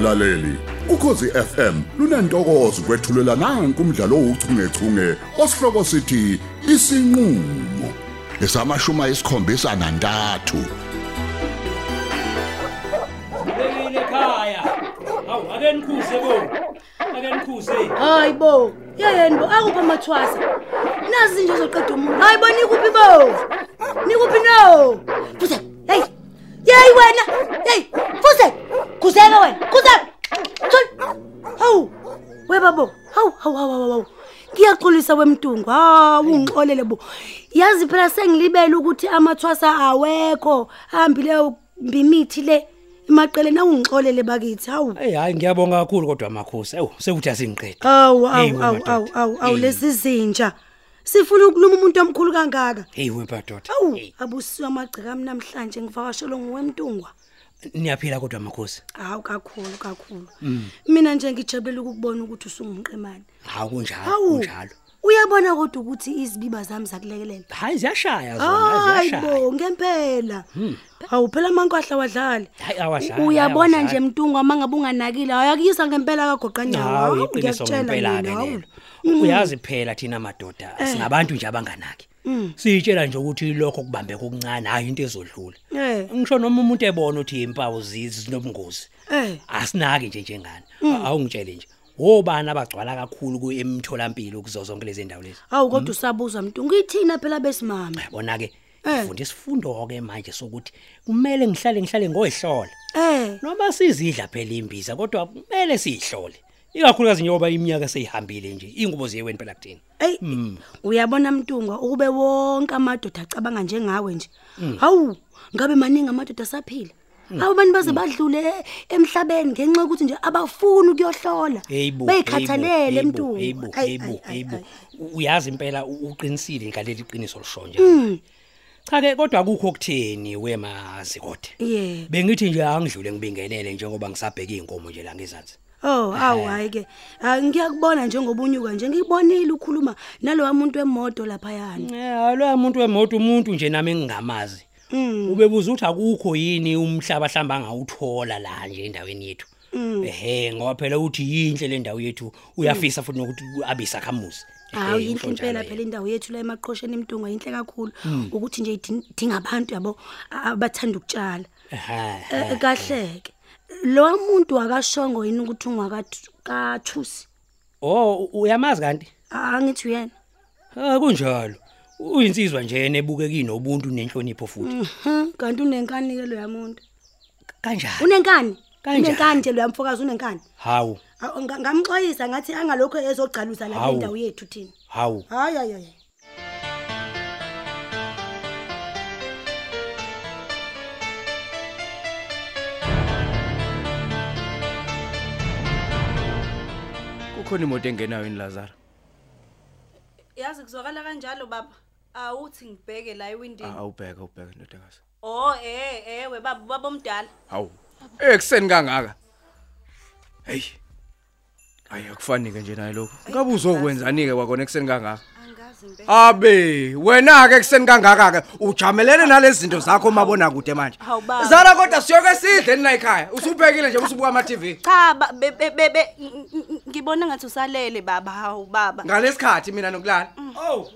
mlaleli ukhosi FM lunantokozo kwethulela nanku umdlalo ouchungechunge osihloko sithi isinqulo lesamashuma esikhombisa nantathu Bekile ekhaya. Hawu ake nikhuze bo. Ake nikhuze. Hayi bo, yeyeni bo akuphi amathwasa? Nazi nje uzoqeda umuntu. Hayi bo nikuphi bo? Nikuphi no? Fuze, hey. Yeyi wena. Hey, fuze. Khuzeka wena. Khuzeka. Hawu, hawu, hawu, hawu. Ngiyaxolisa wemntungu. Ha, ungixolele bo. Yazi phela sengilibele ukuthi amathwasa awekho. Hambile mbimithi le. Emaqeleni awungixolele bakithi. Hawu. Hey hayi ngiyabonga kakhulu kodwa makhosi. Ewu sekuthi asingiqede. Awu Hey, awu we awu madoda. awu awu awu Hey. lesi zinja. Sifuna ukuluma umuntu omkhulu kangaka. Hey we madoda. Awu Hey, abusiwa amagcika ami namhlanje ngivakashelo ngwemntungwa. Niyaphila kodwa makhosi. Hawu kakhulu kakhulu. Mina nje ngijabulela ukubona ukuthi usungumqemane. Hawu kunjalo Hawu. kunjalo. Uyabona kodwa ukuthi izibiba zami zakulekelela. Hayi ziyashaya zona Hayi ziyashaya. bo ngempela. Hawu phela amankahla wadlala. Hayi awadlala. Uyabona hayi, nje awadlala. mntungwa mangabe unganakile ayakuyisa ngempela kagoqa nyawo. Hawu iqiniso ngempela ke lelo. Uyazi phela thina madoda singabantu nje abanganaki. Siyitshela nje ukuthi lokho kubambe okuncane hayi into ezodlula. Eh. Ngisho noma umuntu ebona ukuthi impawu zizi zinobungozi. Eh. Asinaki nje njengani. Awungitshele nje. Wobani abagcwala kakhulu ku emtholampilo kuzo zonke lezi ndawo lezi. Hawu kodwa usabuza mntungu ithina phela besimama. Bona ke Eh. ngifunda isifundo ke manje sokuthi kumele ngihlale ngihlale ngoyihlola. Eh. Noma sizidla phela imbiza kodwa kumele siyihlole. Ikakhulukazi njengoba iminyaka seyihambile nje ingubo ziyeweni phela kuthina. Ey uyabona mntungwa ukube wonke amadoda acabanga njengawe nje. Hawu ngabe maningi amadoda asaphila. Abantu baze badlule emhlabeni ngenxa ukuthi nje abafuni ukuyohlola. Hayibo. Bayikhathalele hayibo, mntungwa. hayibo, Ayi, hayibo, ayi, ayi, hayibo. ayi. Uyazi impela u- uqinisile ngaleli qiniso lishonje. Mm. Cha ke kodwa akukho okutheni wemazi kodwa. Yebo. Bengithi nje angidlule ngibingelele njengoba ngisabheka inkomo nje la ngezansi. Oh, awu hayi ke. Ah ngiyakubona njengoba unyuka nje ngibonile ukhuluma nalowa muntu wemoto lapha yana. Eh, lo muntu wemoto umuntu nje nami ngingamazi. Mm. Ubebuza ukuthi akukho yini umhlaba hlamba ngawuthola la nje endaweni yethu. Ehe, ngoba phela uthi yinhle le ndawo yethu uyafisa futhi nokuthi abisa khamuzi. Hawu yinhle impela phela indawo yethu la emaqhosheni imntungwa yinhle kakhulu ukuthi nje idinga abantu yabo abathanda ukutshala. Eh, kahleke lo muntu akashongo yini ukuthi ungakathusi Oh, uyamazi kanti? angithi uyena Ah kunjalo. Uyinsizwa nje nebukeki nobuntu nenhlonipho futhi. Mhm, kanti unenkani ke lo yamuntu Kanjani? unenkani Kanjani? unenkani nje lo yamfokazi unenkani Hawu, Awu, nga- ngamxwayisa ngathi angalokho ezogcaluza la Hawu. indawo yethu thina hawu. hayi hayi hayi kukhona imoto engenayo yini Lazaro? Yazi kuzwakala kanjalo baba. Awuthi ngibheke la ewindini. Awubheka ubheka ndodakazi. Oh eh ewe baba baba omdala. Hawu. Ekseni kangaka? Hey. Ayi akufani ke nje naye lokho ngabe uzokwenzani ke kwakona ekseni kangaka angazi mbe abe wena ke ekseni kangaka ke ujamelene nalezi zinto zakho mabona kude manje Hawu, baba. zara kodwa siyoke sidle nina ekhaya usuphekile nje usubuka ama TV cha ba- be- be- be- be- ng- ng- ngibona ngathi usalele baba hawu baba ngalesikhathi mina nokulala Awu.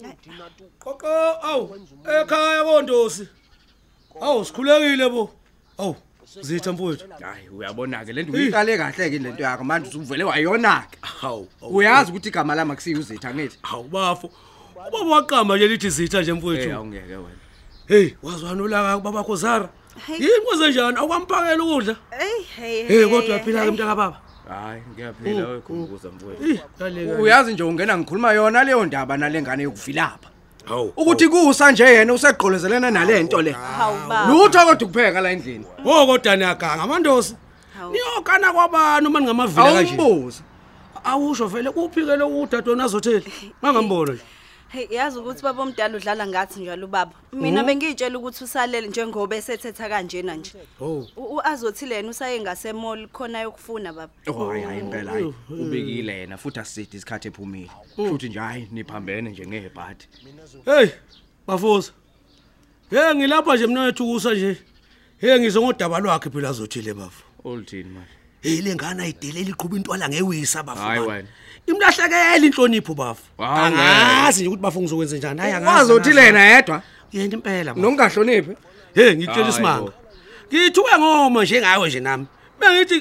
Koko, awu. Ekhaya kondosi. Awu sikhulekile bo. Awu. Zitha mfowethu. hayi uyabona ke lento uyiqale kahle ke lento yakho manje usuvele wayona ke Hawu. uyazi ukuthi igama lami akusiyo uzitha ngithi Hawu bafo. Ubaba waqama nje lithi zitha nje eh mfowethu. awungeke wena Hey, wazwana ulaka baba Khosara. Yini kwenze njani? Awukampakela ukudla? hey hey Hey, kodwa yaphila ke mntaka baba. hayi ngiyaphila wekhumbuza mfowethu Eh, kale kale. uyazi nje ungena ngikhuluma yona leyo ndaba nalengane yokuvilapha Hawu. ukuthi kusa nje yena usegqolozelena nalento le hawu baba lutho kodwa ukupheka la endlini Oh kodwa niyaganga amandosi. Niyokana kwabani uma ningamavila kanje? awumbuza Awusho vele kuphike lo udadewena azotheli. Mangambona nje. Hey yazi ukuthi baba omdala udlala ngathi njalo ubaba. Mina bengiyitshela ukuthi usalele njengoba esethetha kanjena nje. Oh. U- u- azothile yena usaye ngasemall khona yokufuna baba. Oh hayi hayi impela hayi. Ubekile yena futhi asisithi isikhathi ephumile. Futhi nje hayi niphambene nje ngebhadi. Hey, bafosa. Hey ngilapha nje mina ethukusa nje. Hey ngizongodaba lwakhe phela azothile bafo. oluthini manje hey lengane ayidelela iqhuba intwala ngewisa bafu Hayi bafo. wena. imlahlekela inhlonipho bafu. Hawu, ngeke. angazi nje ukuthi bafu ngizokwenza njani. Hayi angazi wazi uthi angazi. lena yedwa? Yena impela bafu. nokungahloniphi hey ngitshela Hayi, isimanga. bo. ngithuke ngoma nje ngawe nje nami. Bengithi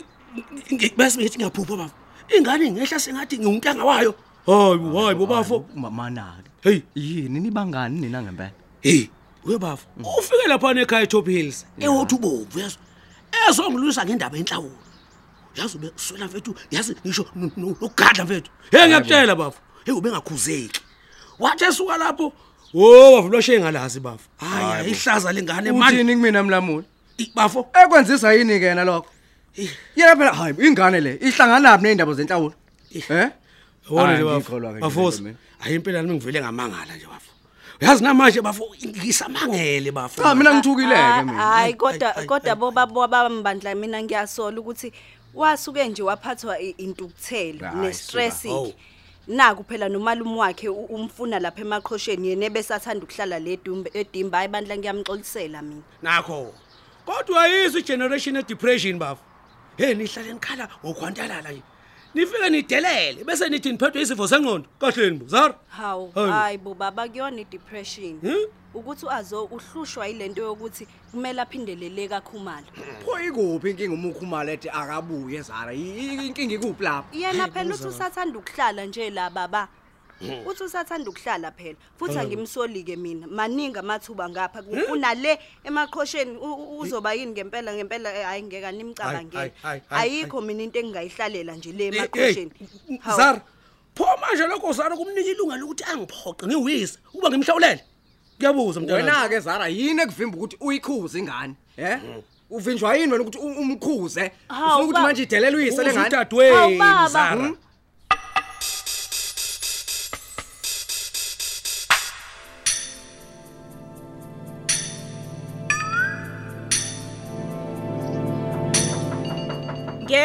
ngi- bese ngithi ngiyaphupha bafu. Ingane ngehla sengathi ngiwuntanga wayo hayi hayi bo bafo mamanake hey. Yini? Nibangani nina ngempela? Hey webafu ufike lapha ekhaya eTop Hills ewothi ubomvu yazi ezongilwisa ngendaba enhlawulo yazi ube swela mfethu yazi ngisho no- no- nokugadla mfethu. Hey ngiyakutshela bafu. Hey ube ngakhuzeki wathi esuka lapho wo bafulwa shengalazi bafu. Hayi ihlaza lengane manje. uthini kumina mlamuli? I- bafo ekwenzisa yini ke yena lokho? Yena phela hayi ingane le ihlanganaphi neindaba zenhlawulo? Eh Yabona Hayi, nje ngiyikholwa bafo. ke nje Bafos. lento mina. Hayi impela nami ngivele ngamangala nje bafo. Uyazi namanje bafo ngisamangele bafo. cha mina ngithukileke Ah, mina. hayi kodwa ay, kodwa ay. boba babambandla mina ngiyasola ukuthi wasuke nje waphathwa i- intukuthelo Hayi, nestress suka. Oh. naku phela nomalume wakhe u- umfuna lapha emaqhosheni yena ebesathanda ukuhlala le dumbe edimba hayi bandla ngiyamxolisela mina Nakho. Kodwa yizo generation e depression bafo. Hey nihlale nikhala ngokhwantalala nje. Nifike nidelele bese nithi niphethwe isifo sengqondo. Kahle ni Zara. hawu Hayi. hayi bo baba kuyona i-depression Hmm? ukuthi azo uhlushwa yilento yokuthi kumele aphindelele kakhumala pho ikuphi inkinga uma ukhumala ethi akabuye zara I- i- inkinga ikuphi lapha yena phela uthi usathanda ukuhlala nje la baba Hmm. Uthi usathanda ukuhlala phela futhi angimsoli-ke mina maningi amathuba ngapha ku- kunale emaqhosheni u- u- uzoba yini ngempela ngempela eh, hhayi ngeke Hayi, animcabangele hayi, hayi, hayi, ayikho mina into engingayihlalela nje le Hey, emaqhosheni Hawu. Zara. Pho manje lokho Zara kumnika ilunga lokuthi angiphoqe ngiwisa uba ngimhlawulele. Kuyabuza mntwana. wena ke zara yini ekuvimba ukuthi uyikhuze ingane eh uvinjwa yini wena ukuthi u- umkhuze Hawu, ufuna ukuthi ba- manje idelele uyise lengane Hawu, Udadweni baba. Zara.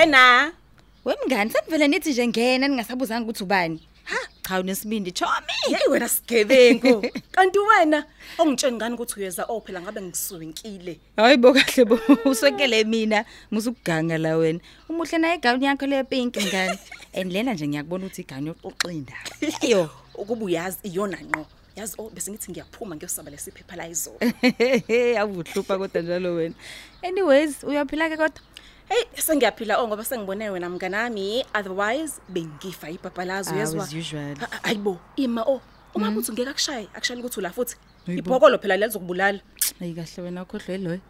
Ngena Wemngani sekuvele nithi nje ngena ningasabuzanga ukuthi ubani. Ha, cha unesibindi Chomi. yeyi wena sigebengu kanti wena ongitsheni ngani ukuthi uyeza oh phela ngabe ngisunkile Hayibo kahle bo uswekele mina musukuganga la wena. Umuhle naye gown yakho le pink ngani. And lena nje ngiyakubona ukuthi igani yoxoxa indaba. Ayo. ukuba uyazi iyona ngqo yazi oh bese ngithi ngiyaphuma ngiyosaba lesiphepha la izolo Awuhlupha kodwa njalo wena. Anyways, uyaphila ke kodwa? Hey sengiyaphila. Oh ngoba sengibone wena mnganami. Otherwise bengifa ibhabhalazo Ah, uyezwa as usual. Ha- ha- hayibo ima oh. Uma kuthi ngeke akushaye akushayela ukuthi ula futhi. Ibhokolo phela lelizokubulala Ayi kahle wena ukhohlwe loyo.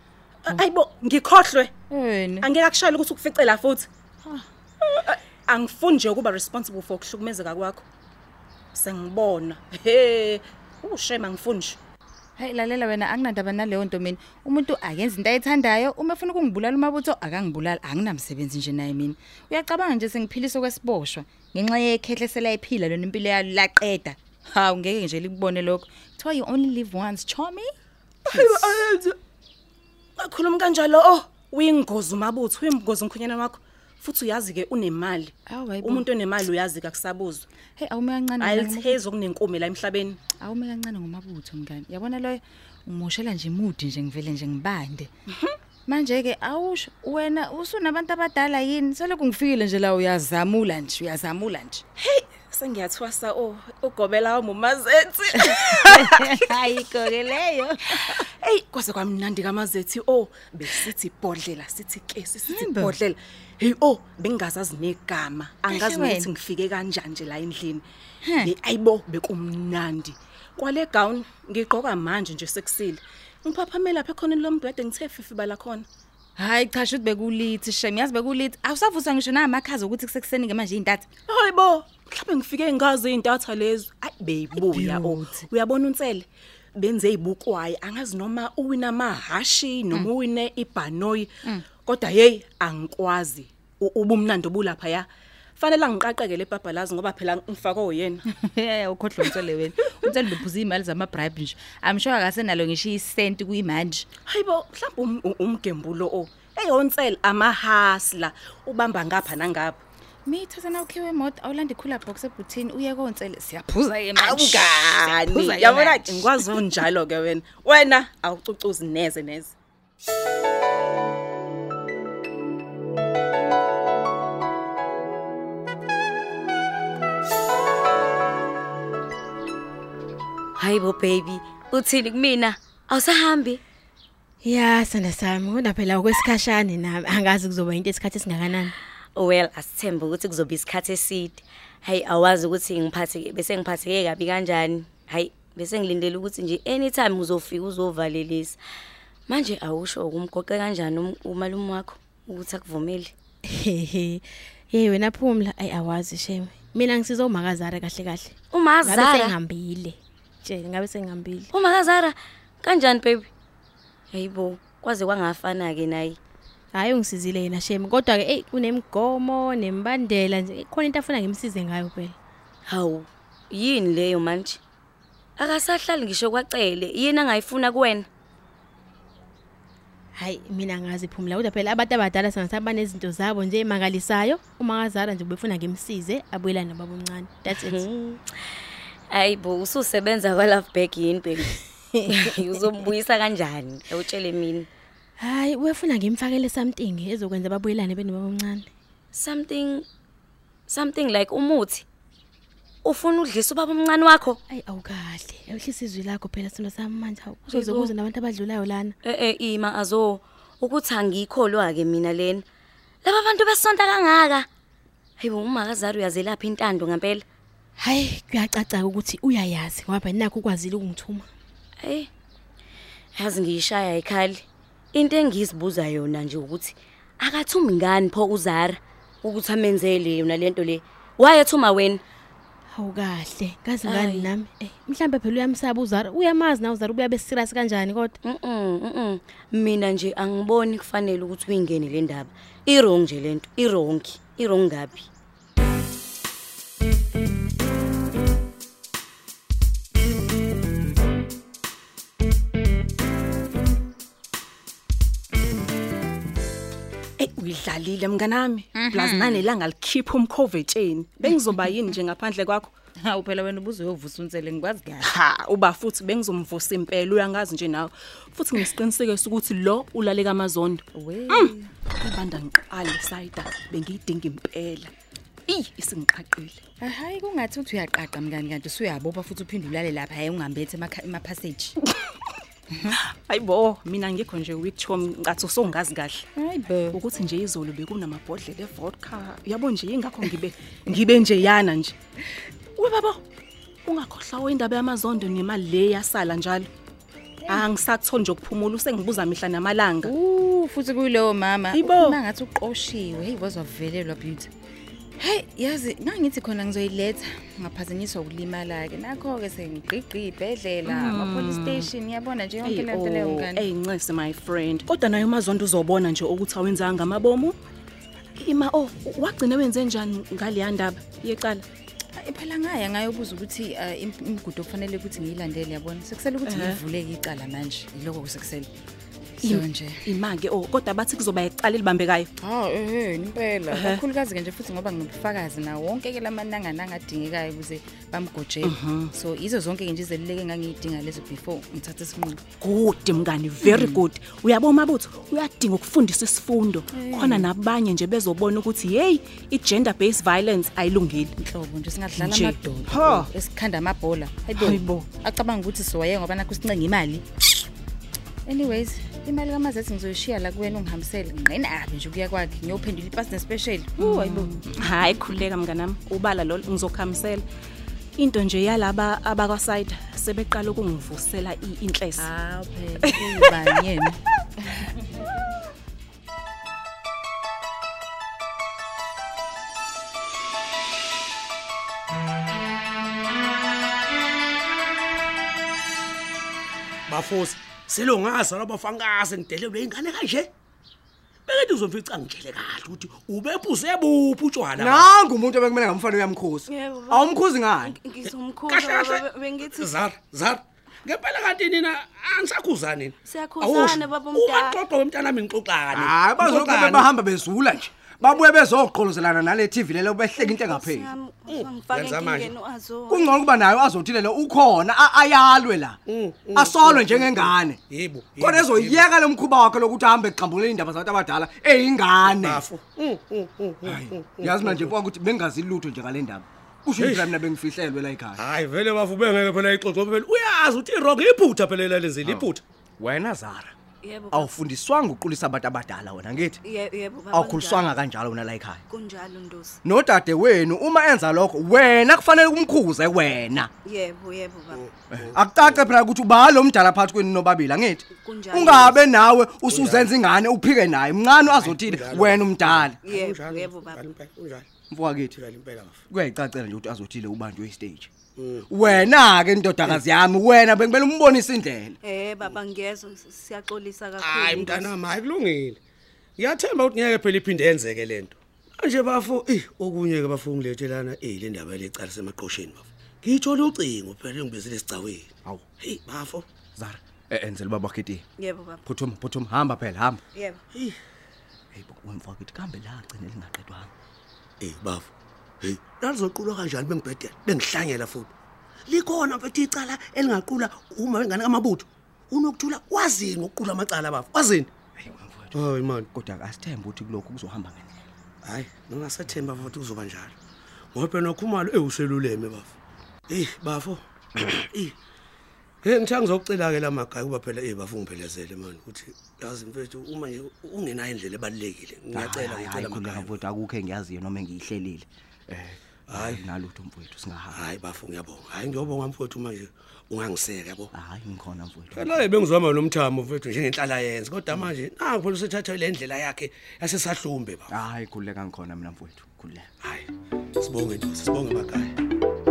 hayibo ngikhohlwe. Wena. angeke akushayela ukuthi ukufice la futhi. Ah, angifuni nje ukuba responsible for ukuhlukumezeka kwakho. Sengibona. He ushema ngifuni nje. Hey lalela wena anginandaba naleyo nto mina. Umuntu ayenza into ayithandayo, uma efuna ukungibulala umabutho akangibulala, anginamsebenzi nje naye mina. Uyacabanga nje sengiphilisa kwesiboshwa ngenxa yekhehle selayiphila lona impilo yayo laqeda. Hawu ngeke nje likubone lokho. Kuthiwa you only live once, Chomi. Bakhuluma kanjalo oh uyingozi umabutho uyingozi umkhonyana wakho futhi uyazi ke unemali Awu, hayibo. umuntu onemali uyazi kakusabuzwa Hey awume kancane. mina ngomabutho. ayilithezi okunenkume la emhlabeni Awume kancane ngomabutho mngani. Yabona loyo ungoshela nje imudi nje ngivele nje ngibande. Manje ke awusho wena usunabantu abadala yini? Selokhu ngifikile nje la uyazamula nje, uyazamula nje. sengiyathwasa oh ugobela wamumazethi Ayikho ke leyo. hey kwaze kwamnandi kamazethi oh besithi ibhodlela sithi ke sithi Yimbo. ibhodlela hey oh bengingazazi negama. Angazi Kahle ukuthi wena. ngifike kanjani nje la endlini. Heh. hey ayibo bekumnandi. Kwale gown ngigqoka manje nje sekusile. Ngiphaphamela lapha khona lombhede ngithe fifi bala khona. Hayi cha shuthi bekulithi shem. Yazi bekulithi. Awusavusa ngisho namakhaza ukuthi kusekuseni ke manje intatha hayibo mhlawumbe ngifike ngazi izintatha lezo. Ayi beyibuya oh. Beauty. uyabona unsele benze izibukwayi angazi noma uwina amahashi noma uwine ibhanoyi. Kodwa hey angikwazi U- ubumnandi obulapha ya. Fanele angiqaqeke lebhabhalazi ngoba phela ngifakwe uyena. Yeah ukhohlwa umtsele wena. Umtsele bephuza imali zama bribe nje. I'm sure akasenalo ngisho isenti kuyimanje. Hayibo mhlawumbe um- um- umgembulo o. Eyonsele amahasla ubamba ngapha nangapha. Mithatha na ukhiwe emoto awulanda ikhula box ebuthini uye konse siyaphuza yena. Awukani. Yabona ngikwazi unjalo ke wena. Wena awucucuzi neze neze. Hayibo baby, uthini kumina? Awusahambi? Ya, sanda sami, kodwa phela okwesikhashana nami, angazi kuzoba into esikhathi singakanani. Well, asithembe ukuthi kuzoba isikhathi eside. Hayi, awazi ukuthi ngiphathe bese ngiphatheke kabi kanjani. Hayi, bese ngilindele ukuthi nje anytime uzofika uzovalelisa. Manje awusho ukumgoqe kanjani um- umalume wakho ukuthi akuvumele? Hehe. Hey wena Phumla ay awazi shame. Mina ngisiza umakazara kahle kahle. Uma Ngabe sengihambile. Tshela ngabe sengihambile. uma kazara kanjani baby? Hayibo, kwaze kwangafana ke naye. Hayi ungisizile yena shame kodwa ke hey kunemigomo nembandela nje khona into afuna ngimsize ngayo phela. Hawu, yini leyo manje? Akasahlali ngisho kwacele, yini angayifuna kuwena? Hayi mina ngazi Phumla kodwa phela abantu abadala sangasaba nezinto zabo nje emangalisayo. Umakazara nje ubefuna ngimsize abuyelane nobaba omncane. That's it. Hayibo, ususebenza kwa Love Bag yini baby? Uzombuyisa kanjani? Awutshele mina. Hayi uyafuna ngimfakele something ezokwenza babuyelane benobaba omncane. Something something like umuthi. Ufuna udlisa ubaba omncane wakho? Ayi awukahle. Awuhlisa izwi lakho phela sona sami manje hawu. Uzokuza nabantu abadlulayo lana. Eh eh ima azo ukuthi angikholwa ke mina lena. Laba bantu besonta kangaka. Hayibo umakazari uyazelapha intando ngempela. Hayi kuyacaca ukuthi uyayazi ngoba phela nakho ukwazile ukungithuma. Hey. Yazi ngiyishaya ekhali. Into engizibuza yona nje ukuthi akathumi ngani pho uZara ukuthi amenzele yona lento le. Wayethuma wena. Awukahle. Kazi ngani Ayi. nami? Eh mhlambe phela uyamsaba uZara. Uyamazi na uZara ubuya beserious kanjani kodwa? Mhm mhm. Mina nje angiboni kufanele ukuthi uyingene le ndaba. Irong nje lento, irong, irong ngapi? Eh uyidlalile mnganami. Plus nanelanga likhipha umkhovetsheni. Bengizoba yini nje ngaphandle kwakho? Hawu phela wena ubuzo uyovusa unsele ngikwazi kahle. Ha, uba futhi bengizomvusa impela uyangazi nje nawe. Futhi ngiesiqiniseko ukuthi lo ulaleka amazondo. We. Ibanda ngiqala sayida bengiyidinga impela. Ey, isingiqaqile. Hayi kungathi uthi uyaqaqa mngani kanti usuyabopha futhi uphinde ulale lapha hayi ungambethe emakha- emapassage. Hayibo, mina ngikho nje weak chom ngathi usongazi kahle. Hayibo. Ukuthi nje izolo bekunamabhodlela evodka. Yabo nje ingakho ngibe ngibe nje yana nje. We baba, ungakhohlwa indaba yamazondo nemali le yasala njalo. Angisakuthoni nje ukuphumula usengibuza mihla namalanga. Uh futhi kuyileyo mama. Hayibo. Uma ngathi uqoshiwe, hey wazavelelwa beauty. Hey, yazi nangithi khona ngizoyiletha ngaphazanyiswa ukulimala ke. Nakho ke sengigqigqi ibhedlela, ama police station, yabona nje yonke le nto leyo ngani. Ey ncese my friend. Kodwa nayo mazondo uzobona nje ukuthi awenzanga amabomu. Ima oh, wagcina wenze njani ngale ndaba? Yecala. Hayi, phela ngaya ngayobuza ukuthi uh, im- imigudu okufanele ukuthi ngiyilandele yabona. Sekusele ukuthi Ehhe. ngivuleke icala manje. Yiloko kusekusele. So Im- nje. Imake oh, kodwa bathi kuzoba icala elibambekayo. Ha eh impela Ehhe. kakhulukazi ke nje futhi ngoba nginobufakazi nawo wonke ke lamananga nangadingekayo ukuze bamgojele so izo zonke ke nje izeluleke engangiyidinga lezo before ngithathe isinqumo Good mngani, very good. Uyabona mabutho, uyadinga ukufundisa isifundo. Khona nabanye nje bezobona ukuthi hey, i-gender based violence ayilungile. inhlobo nje singadlala Nje. amadoda Ha. esikhanda amabhola hayibo Hayibo. acabanga ukuthi siwaye ngoba nakho sincenga imali anyways imali kamazethi ngizoyishiya la kuwena ungihambisele nginqenabi nje ukuya kwakhe ngiyophendula ipasi nespecial. Uh hayibo Hayi khuleka mnganami, ubala lo ngizokhamisela. Into nje yalaba abakwa-side sebeqala ukungivusela i- inhlesi. hawu phela uyibani yena? Bafosi selongaza labafangase ngidelelwe ingane kanje. Bekethi uzomfica ngitshele kahle ukuthi ubephuze buphi utshwala nangu umuntu obekumele ngamfana uyamkhuza Yebo, baba. awumkhuzi ngani? Ngizomkhuza Kahle, kahle. baba, bengithi zara zara ngempela kanti nina angisakhuza nina Siyakhuzana, baba omdala. umaxoxo wemntanami ngixoxane. Hayi bazoke Ngixoxane. bahamba bezula nje. Babuye bezoqholozelana nale TV lelo behleka into engapheli. ngifake yenza manje. enkingeni uazo. kungcono kuba nayo azothilele ukhona a- ayalwe la. Asolwe njengengane. Yebo khona ezoyeka lo mkhuba wakhe lokuthi ahambe eqhambulela indaba zabantu abadala eyingane. Bafo yazi manje mfowethu ukuthi bengazi lutho nje ngale ndaba. Usho Hey. phela mina bengifihlelwe la ekhaya. Hayi vele bafu bengeke phela ixoxo phela uyazi uthi irong iphutha phela elalenzile iphutha wena zara. Yebo baba. awufundiswanga uqulisa abantu abadala wena ngithi? Ye- yebo baba awukhuliswanga kanjalo wena la ekhaya? Kunjalo ndosi. Nodade wenu uma enza lokho wena kufanele kumkhuze wena. Yebo yebo baba. Akucace phela ukuthi ubalo mdala phakathi kwenu nobabili angithi? Kunjalo. ungabe nawe usuzenza ingane uphike naye mncane azothile wena umdala. Yebo yebo baba. Unjalo mfowethu kithi. Njalo impela bafu kuyayicacela nje ukuthi azothile ubanjwe istage. Wena ke indodakazi yami wena bengibele umbonisa indlela. Eh baba ngiyezwa s- siyaxolisa kakhulu hayi mntanami hayi kulungile. Ngiyathemba ukuthi ngeke phela iphinde yenzeke lento manje bafo eh okunye ke bafu ngilethelana eh le ndaba lecala semaqosheni bafo. Ngiyithola ucingo phela ngibizile esicawini Awu. hey bafo. Zara eh, enzela ubaba wakhethi yebo baba. Phuthuma phuthuma hamba phela hamba. Yebo. Hey. Wemfowethu kambe la agcine lingaqedwanga. Eh bafo. Hey lalizoqulwa kanjani bengibhedela? Bengihlangela futhi. Likhona mfethu icala elingaqula uma wengane kamabutho. Unokuthula wazini ukuqula amacala bafo wazini hey wemfowethu hayi man kodwa asithembe ukuthi kulokhu kuzohamba ngendlela. Hayi ngingasathemba futhi kuzoba njalo. Ngoba phela nokhumalo ewuseluleme bafo. Eh bafo. Eh Hey ngithanga ngizokucela ke lamagaya kuba phela eh bafo ngiphelezele man ukuthi yazi mfethu uma nje ungenayo indlela ebalekile ngiyacela ngicela khuleka amagaya mfowethu akukho engiyaziyo noma engiyihlelile. Eh. Hayi nalutho mfowethu singahamba hayi bafo ngiyabonga. Hayi ngiyobonga mfowethu manje. Ungangiseka yabo. Hayi ngikhona mfowethu. Phela bengizama nomthamo mfethu njengenhlala yenze kodwa manje nangu phela usethatha le ndlela yakhe yasesahlumbe bafo hayi khuleka ngikhona mina mfowethu. Khuleka hayi sibonge ntosi sibonge amagaya